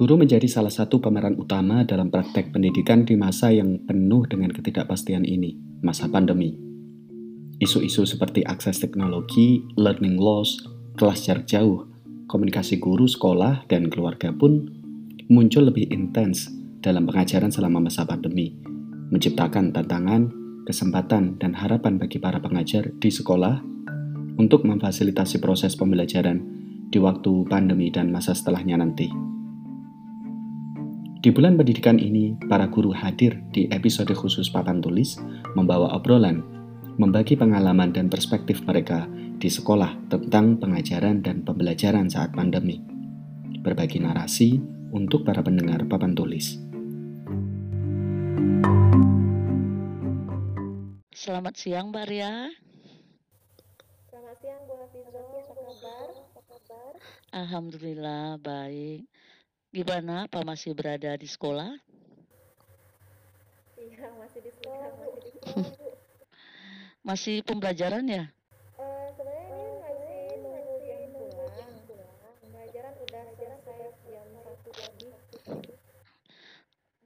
Guru menjadi salah satu pemeran utama dalam praktek pendidikan di masa yang penuh dengan ketidakpastian ini, masa pandemi. Isu-isu seperti akses teknologi, learning loss, kelas jarak jauh, komunikasi guru, sekolah, dan keluarga pun muncul lebih intens dalam pengajaran selama masa pandemi, menciptakan tantangan, kesempatan, dan harapan bagi para pengajar di sekolah untuk memfasilitasi proses pembelajaran di waktu pandemi dan masa setelahnya nanti. Di bulan pendidikan ini, para guru hadir di episode khusus Papan Tulis, membawa obrolan, membagi pengalaman dan perspektif mereka di sekolah tentang pengajaran dan pembelajaran saat pandemi. Berbagi narasi untuk para pendengar Papan Tulis. Selamat siang, Mbak Ria. Selamat siang, Bu Hafizo. Apa kabar? Apa kabar? Alhamdulillah, baik. Gimana Pak masih berada di sekolah? Iya, masih di sekolah, masih di sekolah, Bu. Masih pembelajaran ya? Uh, sebenarnya ini masih nunggu pulang. Pembelajaran udah selesai jam satu lebih.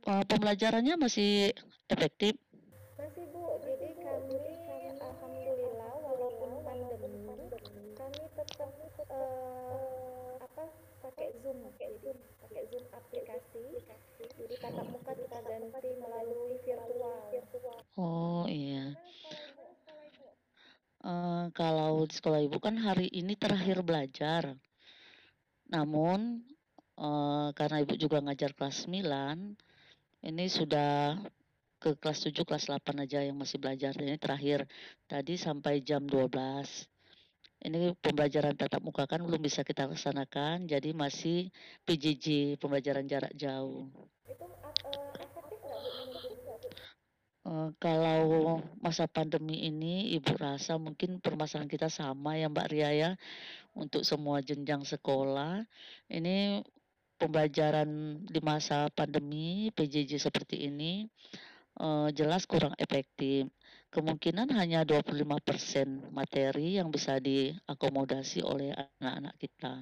Uh, pembelajarannya masih efektif? Masih Bu, jadi kami alhamdulillah walaupun pandemi kami tetap uh, apa pakai Zoom, pakai Zoom pakai Zoom aplikasi. Jadi tatap muka kita ganti melalui virtual. Oh iya. Uh, kalau di sekolah ibu kan hari ini terakhir belajar. Namun uh, karena ibu juga ngajar kelas 9, ini sudah ke kelas 7, kelas 8 aja yang masih belajar. Ini terakhir tadi sampai jam 12 ini pembelajaran tatap muka kan belum bisa kita laksanakan, jadi masih PJJ, pembelajaran jarak jauh. Itu uh, Uh, kalau masa pandemi ini, Ibu rasa mungkin permasalahan kita sama ya Mbak Ria ya, untuk semua jenjang sekolah. Ini pembelajaran di masa pandemi, PJJ seperti ini, uh, jelas kurang efektif kemungkinan hanya 25% materi yang bisa diakomodasi oleh anak-anak kita.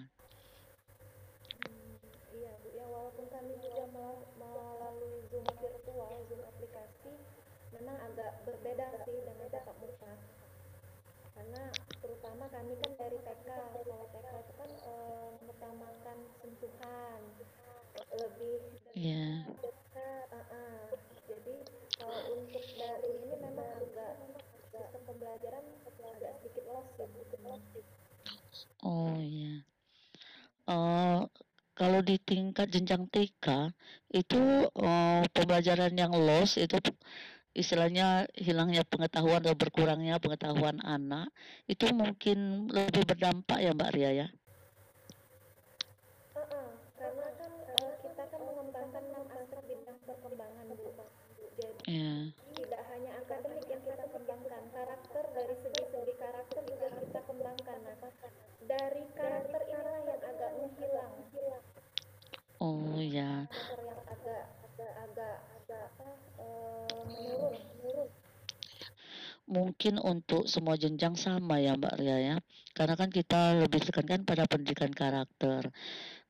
Hmm, iya Bu, ya walaupun kami juga melalui Zoom virtual, Zoom aplikasi, memang agak berbeda sih dengan tatap muka. Karena terutama kami kan dari TK, kalau TK itu kan e, mengutamakan sentuhan, lebih yeah. dekat, uh -uh. jadi kalau untuk dari ini memang agak sistem pembelajaran agak sedikit lost ya Oh iya. Uh, kalau di tingkat jenjang TK itu uh, pembelajaran yang loss itu istilahnya hilangnya pengetahuan atau berkurangnya pengetahuan anak itu mungkin lebih berdampak ya Mbak Ria ya? Karena kan kita kan mengembangkan enam aspek bidang perkembangan Bu. Jadi yeah. tidak hanya akademik yang kita kembangkan, karakter dari segi-segi karakter juga kita kembangkan. Nah, dari karakter inilah yang agak menghilang. Oh ya. Karakter yang agak agak agak agak apa uh, menurun, menurun. Mungkin untuk semua jenjang sama ya Mbak Ria ya. Karena kan kita lebih tekankan pada pendidikan karakter.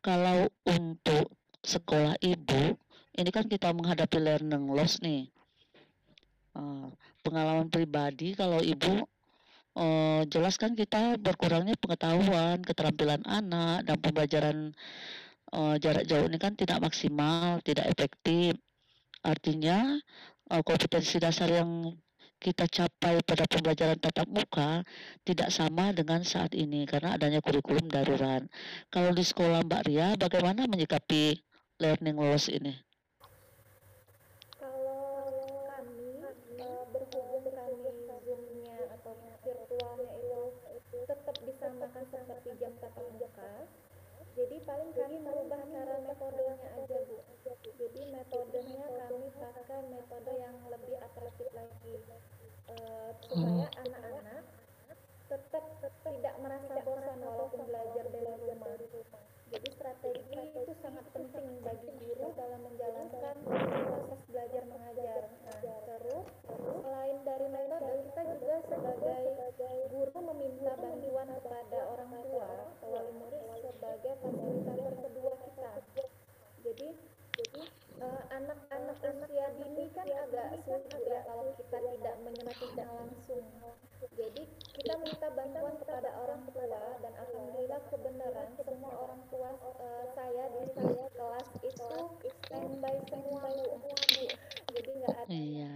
Kalau untuk sekolah ibu, ini kan kita menghadapi learning loss nih. Uh, pengalaman pribadi kalau ibu uh, jelas kan kita berkurangnya pengetahuan, keterampilan anak dan pembelajaran uh, jarak jauh ini kan tidak maksimal, tidak efektif. Artinya uh, kompetensi dasar yang kita capai pada pembelajaran tatap muka tidak sama dengan saat ini karena adanya kurikulum darurat. Kalau di sekolah Mbak Ria, bagaimana menyikapi learning loss ini? disamakan seperti jam tatap muka jadi paling cara metodenya aja bu. Jadi metodenya kami pakai metode yang lebih atraktif lagi. Uh, supaya anak-anak tetap tidak merasa bosan walaupun belajar dari rumah. jadi strategi itu sangat penting bagi guru dalam menjalankan proses belajar mengajar. nah terus selain dari metode kita juga sebagai guru meminta bantuan kepada orang tua atau wali murid sebagai fasilitator kedua Jadi jadi eh, anak-anak uh, usia dini kan agak sulit ya kalau kita tidak menyentuhnya langsung. Jadi kita minta bantuan kepada orang tua dan alhamdulillah kebenaran semua orang tua uh, saya di kelas itu standby semua. Jadi nggak ada Iya.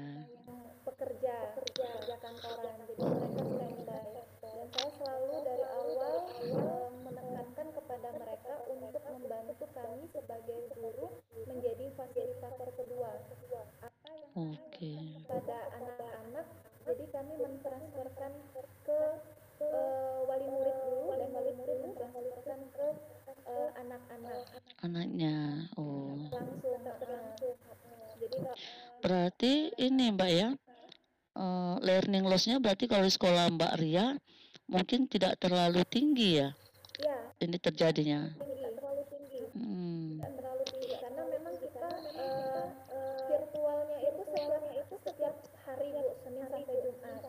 pekerja pekerja kantoran. Jadi mereka standby dan saya selalu dari awal uh, menekankan kepada mereka untuk membantu kami sebagai guru menjadi fasilitator kedua. Apa yang Oke. kepada anak-anak, jadi kami mentransferkan ke uh, wali murid dulu dan wali murid mentransferkan ke uh, anak-anak Anaknya. Oh. langsung. Uh, jadi uh, Berarti ini Mbak ya. eh, learning loss-nya berarti kalau di sekolah Mbak Ria mungkin tidak terlalu tinggi ya ini terjadinya. Hmm. tidak terlalu tinggi karena memang kita uh, uh, virtualnya itu setiap itu setiap hari bu Senin sampai Jumat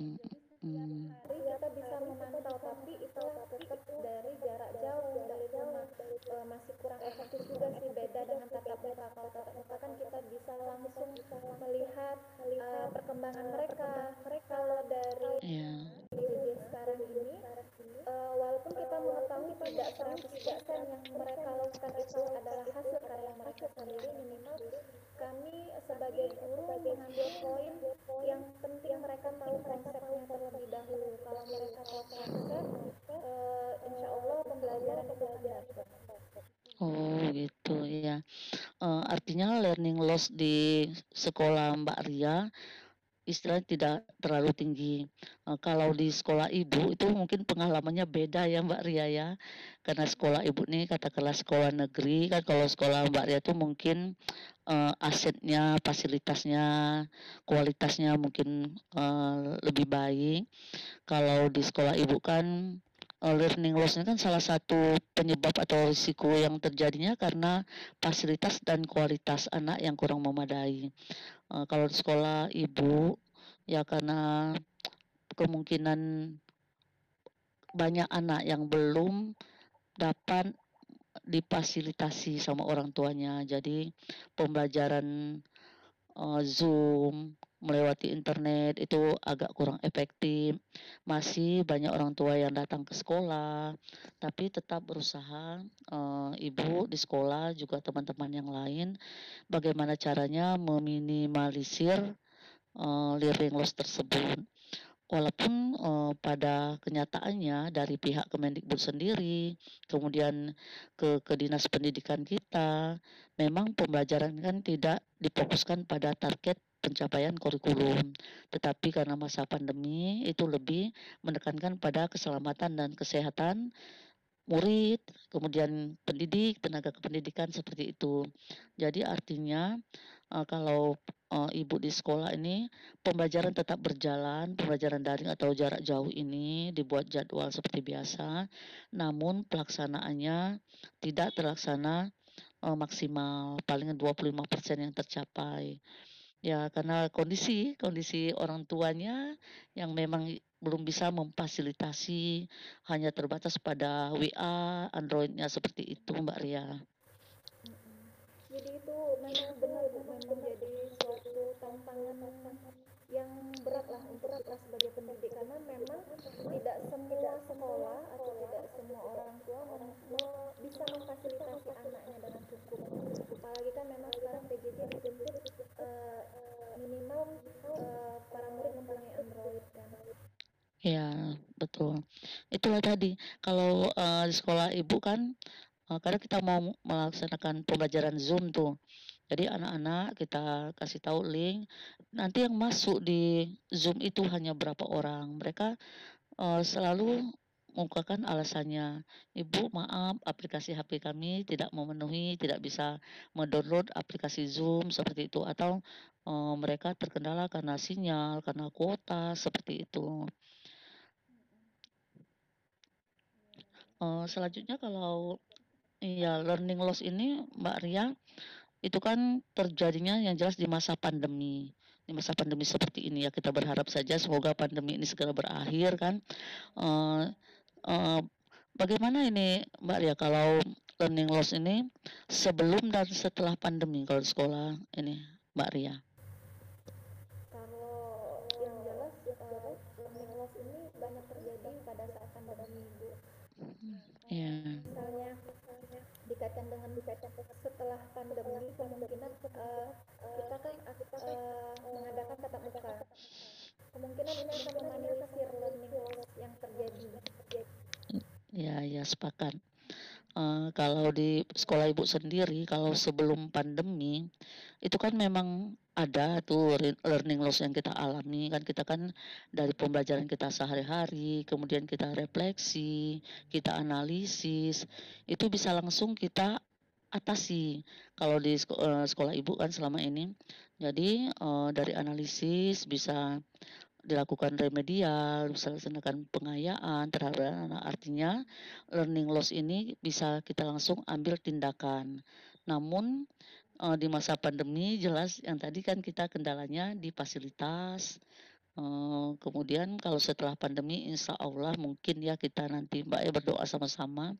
Hmm. Hmm. hari kita bisa memantau tapi itu tetap dari jarak jauh dari rumah uh, masih kurang efektif juga sih beda dengan tatap muka kalau tatap muka kan kita bisa langsung melihat uh, perkembangan mereka kalau dari Ya. Sekarang ini uh, walaupun kita mengetahui tidak 100% yang mereka lakukan itu adalah hasil karya mereka sendiri minimal kami sebagai guru mengambil poin yang penting mereka tahu konsepnya terlebih dahulu kalau mereka tahu konsep uh, insya Allah pembelajaran itu akan dapat Oh gitu ya. Eh, artinya learning loss di sekolah Mbak Ria istilahnya tidak terlalu tinggi. Eh, kalau di sekolah ibu itu mungkin pengalamannya beda ya Mbak Ria ya. Karena sekolah ibu nih katakanlah sekolah negeri kan kalau sekolah Mbak Ria itu mungkin eh, asetnya, fasilitasnya, kualitasnya mungkin eh, lebih baik. Kalau di sekolah ibu kan eh, learning loss-nya kan salah satu penyebab atau risiko yang terjadinya karena fasilitas dan kualitas anak yang kurang memadai. Eh, kalau di sekolah ibu ya karena kemungkinan banyak anak yang belum dapat difasilitasi sama orang tuanya. Jadi pembelajaran eh, Zoom melewati internet itu agak kurang efektif. Masih banyak orang tua yang datang ke sekolah, tapi tetap berusaha eh, ibu di sekolah juga teman-teman yang lain bagaimana caranya meminimalisir eh, learning loss tersebut. Walaupun eh, pada kenyataannya dari pihak Kemendikbud sendiri, kemudian ke ke dinas pendidikan kita, memang pembelajaran kan tidak difokuskan pada target pencapaian kurikulum, tetapi karena masa pandemi itu lebih menekankan pada keselamatan dan kesehatan murid, kemudian pendidik, tenaga kependidikan seperti itu. Jadi artinya eh, kalau eh, ibu di sekolah ini pembelajaran tetap berjalan, pembelajaran daring atau jarak jauh ini dibuat jadwal seperti biasa, namun pelaksanaannya tidak terlaksana eh, maksimal, paling 25% yang tercapai. Ya, karena kondisi kondisi orang tuanya yang memang belum bisa memfasilitasi, hanya terbatas pada WA, Android-nya seperti itu, Mbak Ria. jadi itu memang benar memang jadi suatu tantangan yang berat lah untuk kita sebagai pendidik karena memang tidak semua sekolah atau tidak semua orang tua mem- me- bisa memfasilitasi anaknya dengan cukup apalagi kan memang sekarang PJJ dituntut eh, eh, Android Ya, betul. Itulah tadi, kalau eh, di sekolah ibu kan, eh, karena kita mau melaksanakan pembelajaran Zoom tuh. Jadi anak-anak kita kasih tahu link, nanti yang masuk di Zoom itu hanya berapa orang. Mereka eh, selalu mengungkapkan alasannya, Ibu maaf aplikasi HP kami tidak memenuhi, tidak bisa mendownload aplikasi Zoom seperti itu, atau eh, mereka terkendala karena sinyal, karena kuota seperti itu. Eh, selanjutnya kalau ya learning loss ini Mbak Ria itu kan terjadinya yang jelas di masa pandemi. Di masa pandemi seperti ini ya kita berharap saja semoga pandemi ini segera berakhir kan uh, uh, bagaimana ini Mbak Ria kalau learning loss ini sebelum dan setelah pandemi kalau sekolah ini Mbak Ria? Kalau yang jelas uh, learning loss ini banyak terjadi pada saat pandemi Bu. Yeah. misalnya dikaitkan dengan setelah pandemi kemungkinan uh, kita kan uh, mengadakan tatap muka. Kemungkinan ini akan meminimalisir learning loss yang terjadi ya sepakat. Uh, kalau di sekolah ibu sendiri, kalau sebelum pandemi, itu kan memang ada tuh learning loss yang kita alami. Kan kita kan dari pembelajaran kita sehari-hari, kemudian kita refleksi, kita analisis, itu bisa langsung kita atasi. Kalau di sekolah, uh, sekolah ibu kan selama ini. Jadi uh, dari analisis bisa dilakukan remedial, dilaksanakan pengayaan terhadap anak. Artinya learning loss ini bisa kita langsung ambil tindakan. Namun uh, di masa pandemi jelas yang tadi kan kita kendalanya di fasilitas. Uh, kemudian kalau setelah pandemi insya Allah mungkin ya kita nanti Mbak ya berdoa sama-sama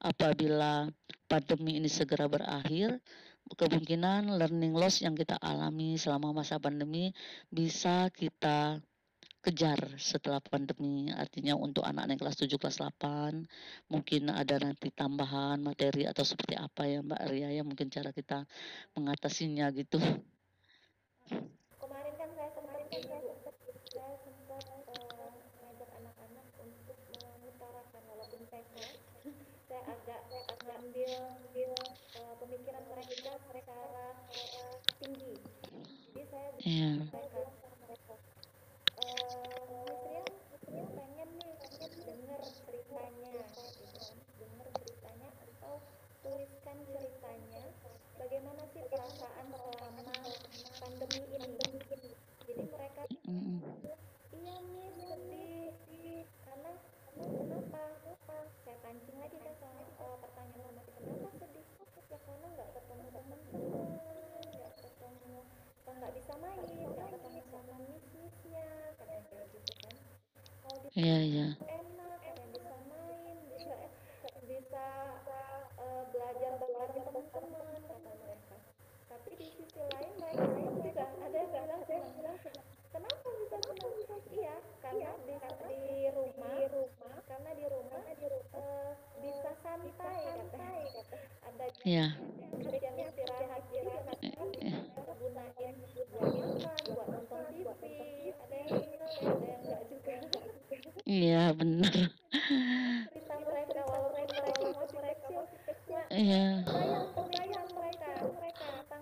apabila pandemi ini segera berakhir kemungkinan learning loss yang kita alami selama masa pandemi bisa kita kejar setelah pandemi. Artinya untuk anak-anak kelas 7 kelas 8 mungkin ada nanti tambahan materi atau seperti apa ya Mbak Ria ya mungkin cara kita mengatasinya gitu yeah. Iya ada yeah. jam istirahat istirahat gunain buat makan buat nonton TV ada yang seneng ada yang enggak juga kecil iya.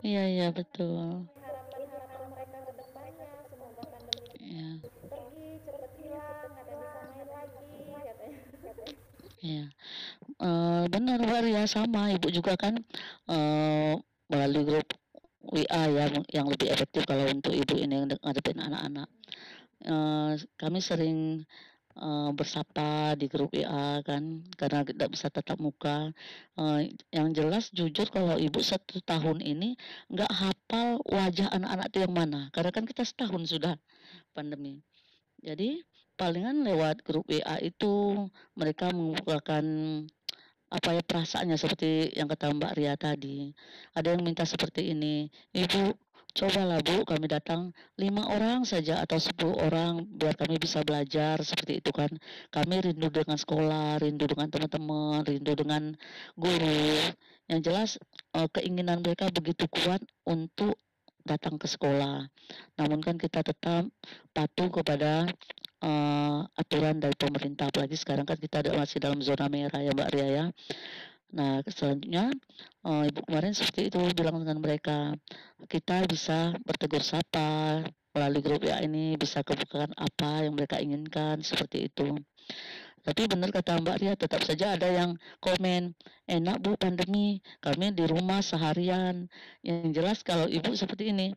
Iya iya betul. Iya. iya. Uh, benar ya sama. Ibu juga kan uh, melalui grup WA ya yang lebih efektif kalau untuk ibu ini yang ngadepin anak-anak. Uh, kami sering uh, bersapa di grup WA kan karena tidak bisa tetap muka. Uh, yang jelas jujur kalau ibu satu tahun ini nggak hafal wajah anak-anak itu yang mana karena kan kita setahun sudah pandemi. Jadi palingan lewat grup WA itu mereka membukakan apa ya perasaannya seperti yang kata Mbak Ria tadi. Ada yang minta seperti ini, Ibu cobalah Bu kami datang lima orang saja atau sepuluh orang biar kami bisa belajar seperti itu kan. Kami rindu dengan sekolah, rindu dengan teman-teman, rindu dengan guru. Yang jelas eh, keinginan mereka begitu kuat untuk datang ke sekolah. Namun kan kita tetap patuh kepada uh, aturan dari pemerintah. Apalagi sekarang kan kita masih dalam zona merah ya Mbak Ria ya. Nah selanjutnya uh, Ibu kemarin seperti itu bilang dengan mereka kita bisa bertegur sapa melalui grup ya ini bisa kebukaan apa yang mereka inginkan seperti itu. Tapi benar kata Mbak Ria, tetap saja ada yang komen, enak Bu pandemi, kami di rumah seharian. Yang jelas kalau Ibu seperti ini,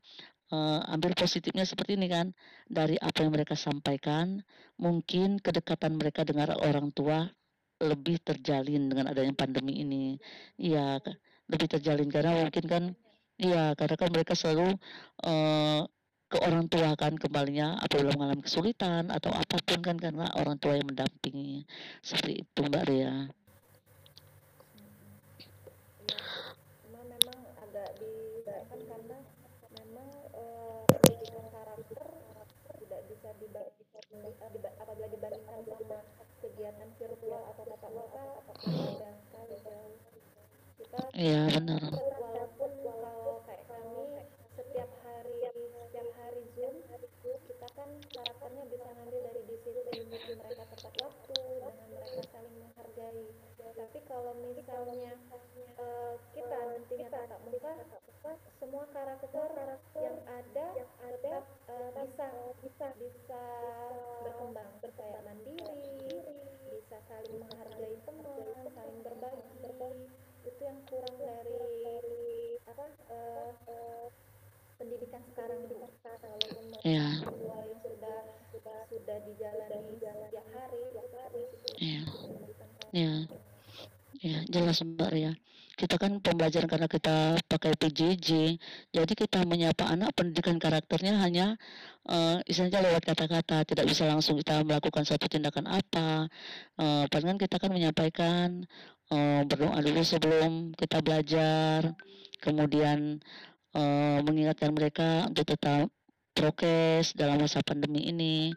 uh, ambil positifnya seperti ini kan, dari apa yang mereka sampaikan, mungkin kedekatan mereka dengan orang tua lebih terjalin dengan adanya pandemi ini. Iya, lebih terjalin karena mungkin kan, iya karena kan mereka selalu uh, ke orang tua kan kembalinya apabila mengalami kesulitan atau apa pun kan karena orang tua yang mendampingi seperti itu Mbak Ria. cuma memang agak disayangkan karena memang eh, pendidikan karakter tidak bisa dibagi apabila dibandingkan sama kegiatan virtual atau tatap muka beda sekali jauh kita Iya benar. walaupun kalau kayak kami setiap hari setiap hari zoom kita kan karakternya bisa ngambil dari disiplin mereka tepat waktu dengan mereka saling menghargai tapi kalau misalnya eh, kita nantinya tatap muka semua karakter yang ada tetap eh, bisa bisa bisa berkembang kayak mandiri bisa saling menghargai teman saling berbagi itu yang kurang dari apa eh, eh, pendidikan sekarang walaupun Iya. virtual yang sudah sudah sudah dijalani setiap hari setiap hari Iya. karakter Iya. Ya, jelas Mbak Ria. Kita kan pembelajaran karena kita pakai PJJ, jadi kita menyapa anak pendidikan karakternya hanya eh istilahnya lewat kata-kata, tidak bisa langsung kita melakukan satu tindakan apa. Eh palingan kita kan menyampaikan eh berdoa dulu sebelum kita belajar, kemudian eh mengingatkan mereka untuk tetap prokes dalam masa pandemi ini.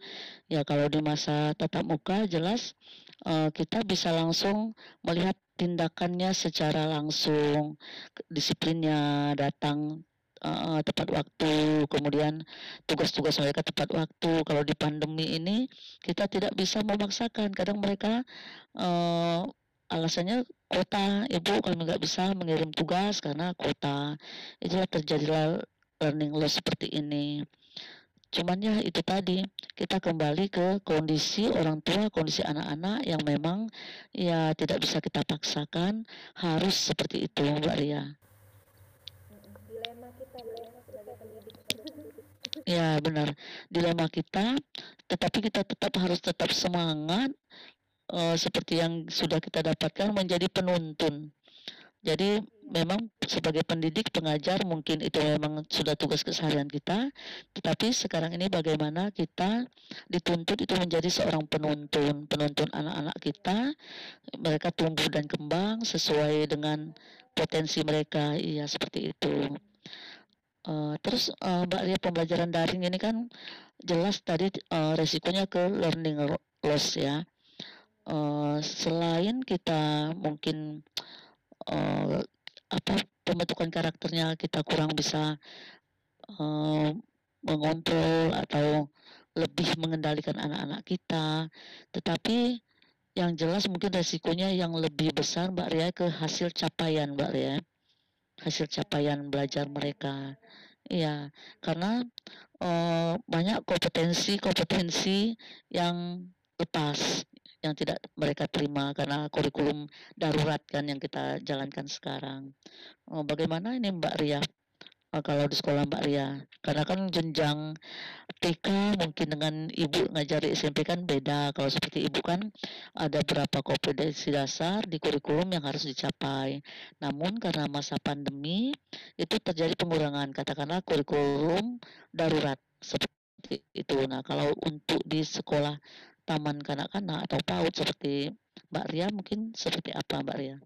Ya kalau di masa tatap muka jelas eh kita bisa langsung melihat tindakannya secara langsung, disiplinnya, datang eh, tepat waktu, kemudian tugas-tugas mereka tepat waktu. Kalau di pandemi ini kita tidak bisa memaksakan, kadang mereka eh, alasannya kota, ibu kami nggak bisa mengirim tugas karena kota. Itulah terjadilah learning loss seperti ini. Cuman ya itu tadi kita kembali ke kondisi orang tua, kondisi anak-anak yang memang ya tidak bisa kita paksakan harus seperti itu Mbak Ria. Mm-mm. dilema kita ya sebagai pendidik Ya benar dilema kita, tetapi kita tetap harus tetap semangat eh, seperti yang sudah kita dapatkan menjadi penuntun. Jadi memang sebagai pendidik, pengajar mungkin itu memang sudah tugas keseharian kita, tetapi sekarang ini bagaimana kita dituntut itu menjadi seorang penuntun, penuntun anak-anak kita, mereka tumbuh dan kembang sesuai dengan potensi mereka, iya seperti itu. Eh, terus eh, Mbak Lia pembelajaran daring ini kan jelas tadi eh, resikonya ke learning lo- loss ya. Eh, selain kita mungkin eh, apa pembentukan karakternya kita kurang bisa eh, mengontrol atau lebih mengendalikan anak-anak kita, tetapi yang jelas mungkin resikonya yang lebih besar Mbak Ria ke hasil capaian Mbak Ria, hasil capaian belajar mereka. Iya, karena eh, banyak kompetensi-kompetensi yang lepas yang tidak mereka terima karena kurikulum darurat kan yang kita jalankan sekarang. Oh, bagaimana ini Mbak Ria? Eh, kalau di sekolah Mbak Ria, karena kan jenjang TK mungkin dengan ibu ngajari SMP kan beda. Kalau seperti ibu kan ada berapa kompetensi dasar di kurikulum yang harus dicapai. Namun karena masa pandemi itu terjadi pengurangan, katakanlah kurikulum darurat seperti itu. Nah, kalau untuk di sekolah taman kanak-kanak atau PAUD seperti Mbak Ria mungkin seperti apa Mbak Ria?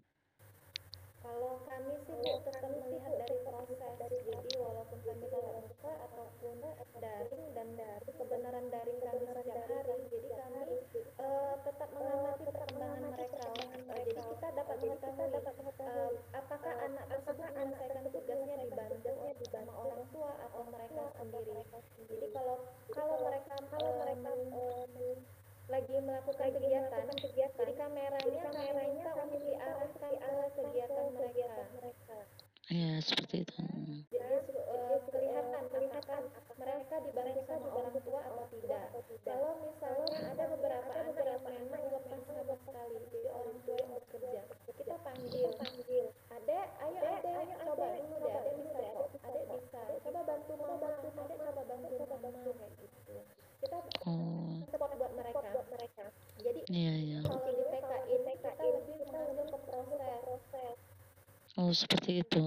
kalau kami sih tetap melihat dari proses jadi walaupun kami tatap muka ataupun daring dan dari kebenaran daring kami setiap hari. Jadi kami eh, tetap mengamati perkembangan mereka. Eh, jadi kita dapat mengetahui eh, apakah anak tersebut menyelesaikan tugasnya dibantu sama orang tua atau mereka sendiri. Jadi kalau kalau mereka kalau mereka eh, lagi melakukan kegiatan, jadi kameranya kami minta untuk diarahkan ke kegiatan mereka. Ya seperti itu. Hmm. Jadi eh, kelihatan kelihatan mereka dibantu sama orang tua atau tidak. Kalau misalnya ada beberapa anak yang memang lepas sama sekali, jadi orang tua yang bekerja, kita panggil, panggil, adek, ayo adek, coba dulu deh, adek bisa kok, adek bisa, coba bantu mama, adek coba bantu mama kayak gitu. Kita Oh, support buat mereka. Jadi iya iya. kalau di TK ini kita lebih mengambil ke proses Oh seperti itu.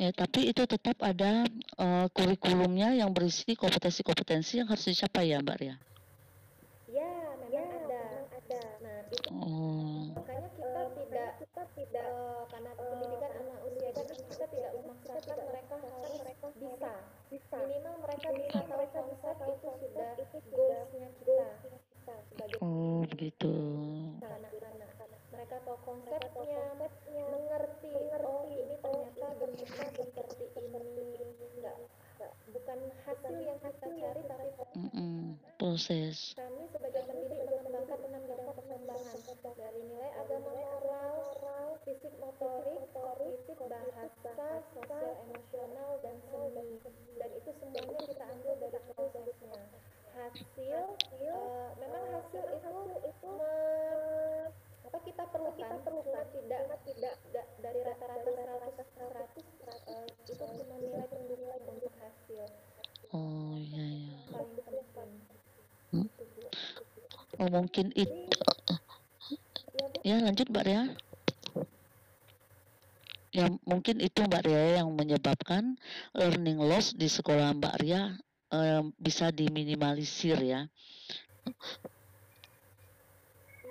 Ya, tapi itu tetap ada uh, kurikulumnya yang berisi kompetensi-kompetensi yang harus dicapai ya, Mbak Ria. Ya, memang ya, ada. ada. Nah, itu oh. makanya kita tidak kita tidak uh, karena pendidikan anak usia dini kita tidak memaksakan mereka harus mereka bisa. bisa. Minimal mereka bisa tahu konsep itu sudah goalsnya kita. Sebagai oh, begitu. Anak-anak tahu konsepnya, mengerti, oh ini ternyata bentuknya seperti ini, enggak, bukan hasil yang kita cari tapi mm -mm, proses. Kami sebagai pendidik mengembangkan enam bidang pengembangan dari nilai agama moral, fisik motorik, kognitif, bahasa, sosial emosional dan seni. Dan itu semuanya kita ambil dari prosesnya. Hasil, uh, memang hasil itu itu apa kita perlukan tidak tidak da, dari rata-rata 100 100 uh, itu cuma nilai pendukung untuk hasil oh iya iya paling penting hmm? oh mungkin itu ya, ya lanjut mbak Ria ya mungkin itu mbak Ria yang menyebabkan learning loss di sekolah mbak Ria eh, bisa diminimalisir ya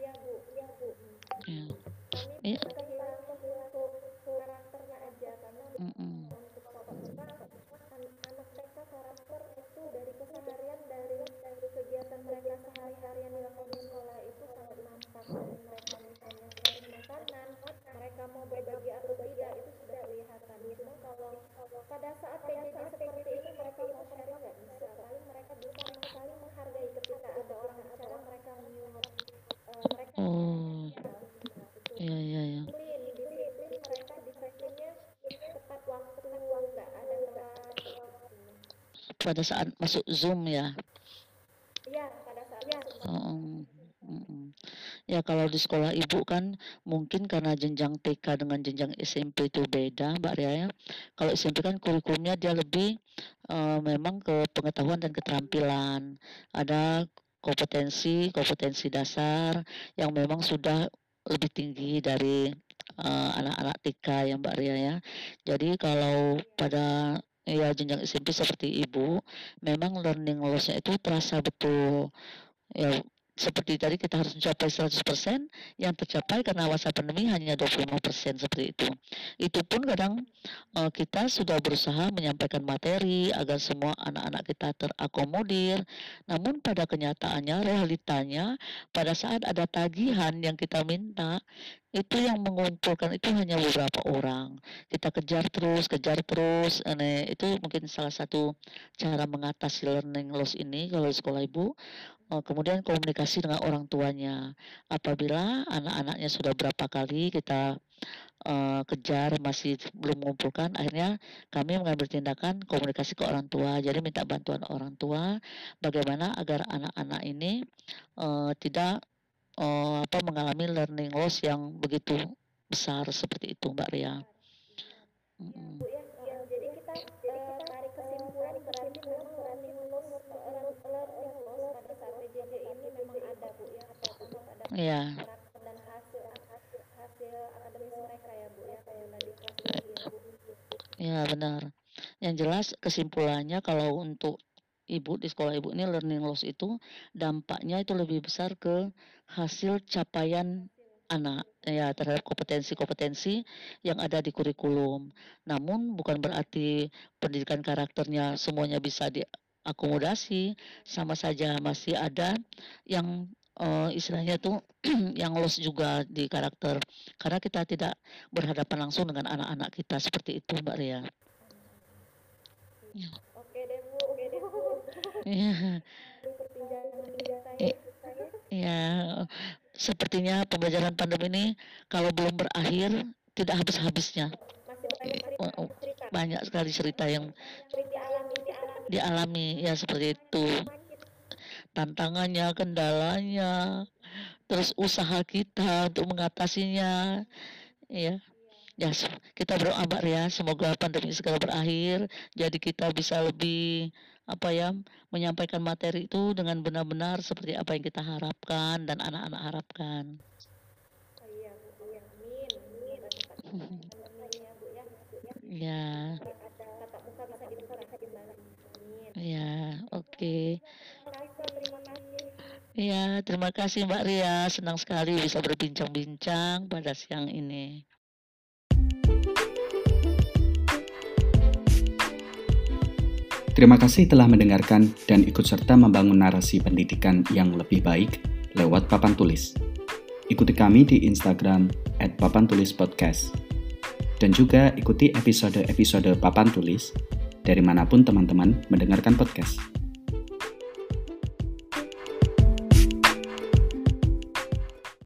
ya. Kami ya. Yeah. Pada saat masuk Zoom ya. Iya, pada saat ya. Ya kalau di sekolah ibu kan mungkin karena jenjang TK dengan jenjang SMP itu beda Mbak Ria ya. Kalau SMP kan kurikulumnya dia lebih uh, memang ke pengetahuan dan keterampilan. Ada kompetensi kompetensi dasar yang memang sudah lebih tinggi dari uh, anak-anak TK ya Mbak Ria ya. Jadi kalau pada ya jenjang SMP seperti ibu, memang learning loss-nya itu terasa betul. Ya seperti tadi kita harus mencapai 100% yang tercapai karena masa pandemi hanya 25% seperti itu. Itu pun kadang uh, kita sudah berusaha menyampaikan materi agar semua anak-anak kita terakomodir. Namun pada kenyataannya, realitanya pada saat ada tagihan yang kita minta, itu yang mengumpulkan itu hanya beberapa orang. Kita kejar terus, kejar terus. Ini itu mungkin salah satu cara mengatasi learning loss ini kalau di sekolah ibu kemudian komunikasi dengan orang tuanya. Apabila anak-anaknya sudah berapa kali kita uh, kejar masih belum mengumpulkan, akhirnya kami mengambil tindakan komunikasi ke orang tua. Jadi minta bantuan orang tua bagaimana agar anak-anak ini uh, tidak uh, apa mengalami learning loss yang begitu besar seperti itu, Mbak Ria. Mm -hmm. Ya, ya, jadi kita, uh, tarik kesimpulan berarti memang learning loss, learning Iya. Ya ya Ya benar. Yang jelas kesimpulannya kalau untuk ibu di sekolah ibu ini learning loss itu dampaknya itu lebih besar ke hasil capaian anak ya terhadap kompetensi-kompetensi yang ada di kurikulum. Namun bukan berarti pendidikan karakternya semuanya bisa diakomodasi, sama saja masih ada yang uh, istilahnya tuh yang loss juga di karakter karena kita tidak berhadapan langsung dengan anak-anak kita seperti itu Mbak Ria. Ya. Oke deh Bu, oke deh Bu. Iya. Ya, sepertinya pembelajaran pandemi ini kalau belum berakhir tidak habis-habisnya. banyak sekali cerita yang dialami ya seperti itu tantangannya, kendalanya, terus usaha kita untuk mengatasinya, ya. Ya, kita berdoa Mbak ya, semoga pandemi segera berakhir, jadi kita bisa lebih apa ya, menyampaikan materi itu dengan benar-benar seperti apa yang kita harapkan dan anak-anak harapkan. Ya. kembali. Ya, oke. Kasih. Iya, terima kasih Mbak Ria. Senang sekali bisa berbincang-bincang pada siang ini. Terima kasih telah mendengarkan dan ikut serta membangun narasi pendidikan yang lebih baik lewat papan tulis. Ikuti kami di Instagram @papantulispodcast. Dan juga ikuti episode-episode Papan Tulis dari mana pun teman-teman mendengarkan podcast.